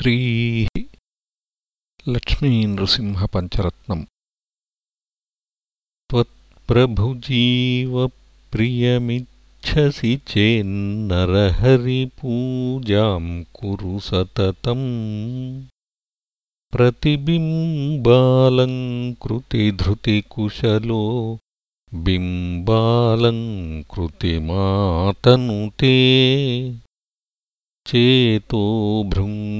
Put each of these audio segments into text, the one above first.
श्रीः लक्ष्मीनृसिंहपञ्चरत्नम् त्वत्प्रभुजीवप्रियमिच्छसि चेन्नरहरिपूजां कुरु सततम्। प्रतिबिम्बालङ्कृतिधृतिकुशलो बिम्बालङ्कृतिमातनुते। चेतो भृङ्ग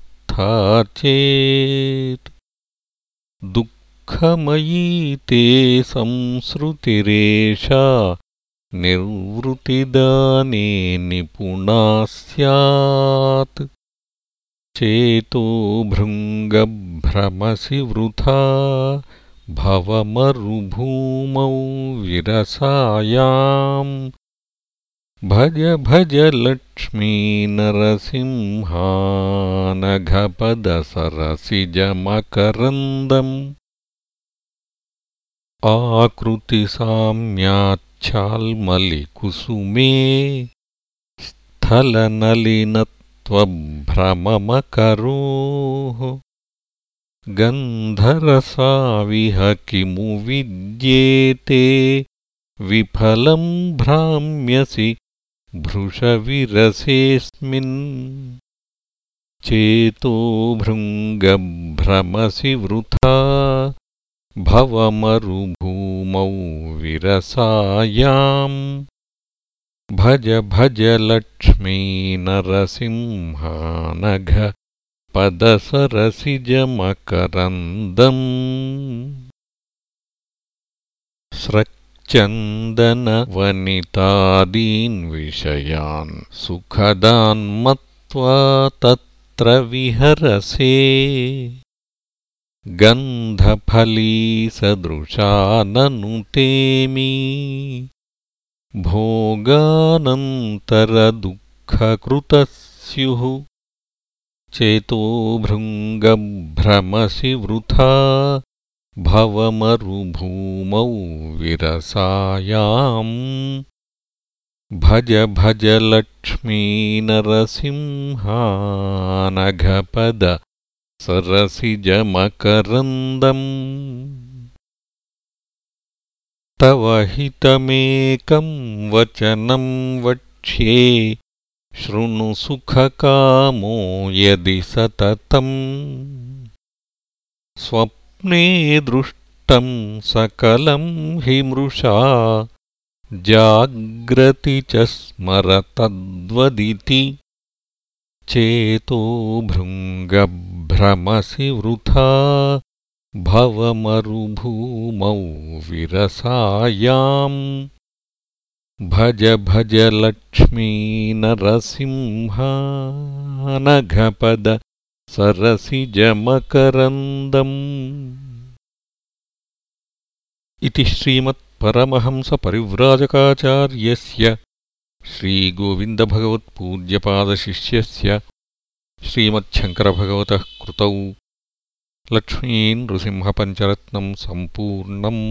चेत् दुःखमयी ते संसृतिरेषा निर्वृतिदाने निपुणा स्यात् चेतो भृङ्गभ्रमसि वृथा भवमरुभूमौ विरसायाम् भज भज लक्ष्मीनरसिंहानघपदसरसिजमकरन्दम् आकृतिसाम्यात् चाल्मलिकुसुमे स्थलनलिनत्वभ्रममकरोः। गन्धरसाविह किमु विद्येते विफलं भ्राम्यसि भृशविरसेऽस्मिन् चेतो भृङ्गभ्रमसि वृथा भवमरुभूमौ विरसायाम्। भज भज लक्ष्मीनरसिंहानघपदसरसिजमकरन्दम् स्रक्चन्दनवनितादीन् विषयान् सुखदान्मत्वा तत्र विहरसे। गन्धफलीसदृशाननुतेमी भोगानन्तरदुःखकृतः स्युः चेतो भृङ्गभ्रमसि वृथा भवमरुभूमौ विरसायाम्। भज भज लक्ष्मीनरसिंहानघपद सरसिजमकरन्दम् तव हितमेकं वचनं वक्ष्ये शृणु सुखकामो यदि सततम् स्वप्ने दृष्टं सकलं हि मृषा। जाग्रति च स्मरतद्वदिति चेतो भृङ्गभ्रमसि वृथा। भवमरुभूमौ विरसायाम्। भज भज लक्ष्मीनरसिंहानघपद सरसिजमकरन्दम् इति श्रीमत्परमहंसपरिव्राजकाचार्यस्य श्रीगोविन्दभगवत्पूज्यपादशिष्यस्य श्रीमच्छङ्करभगवतः कृतौ लक्ष्मीनृसिंहपञ्चरत्नम् सम्पूर्णम्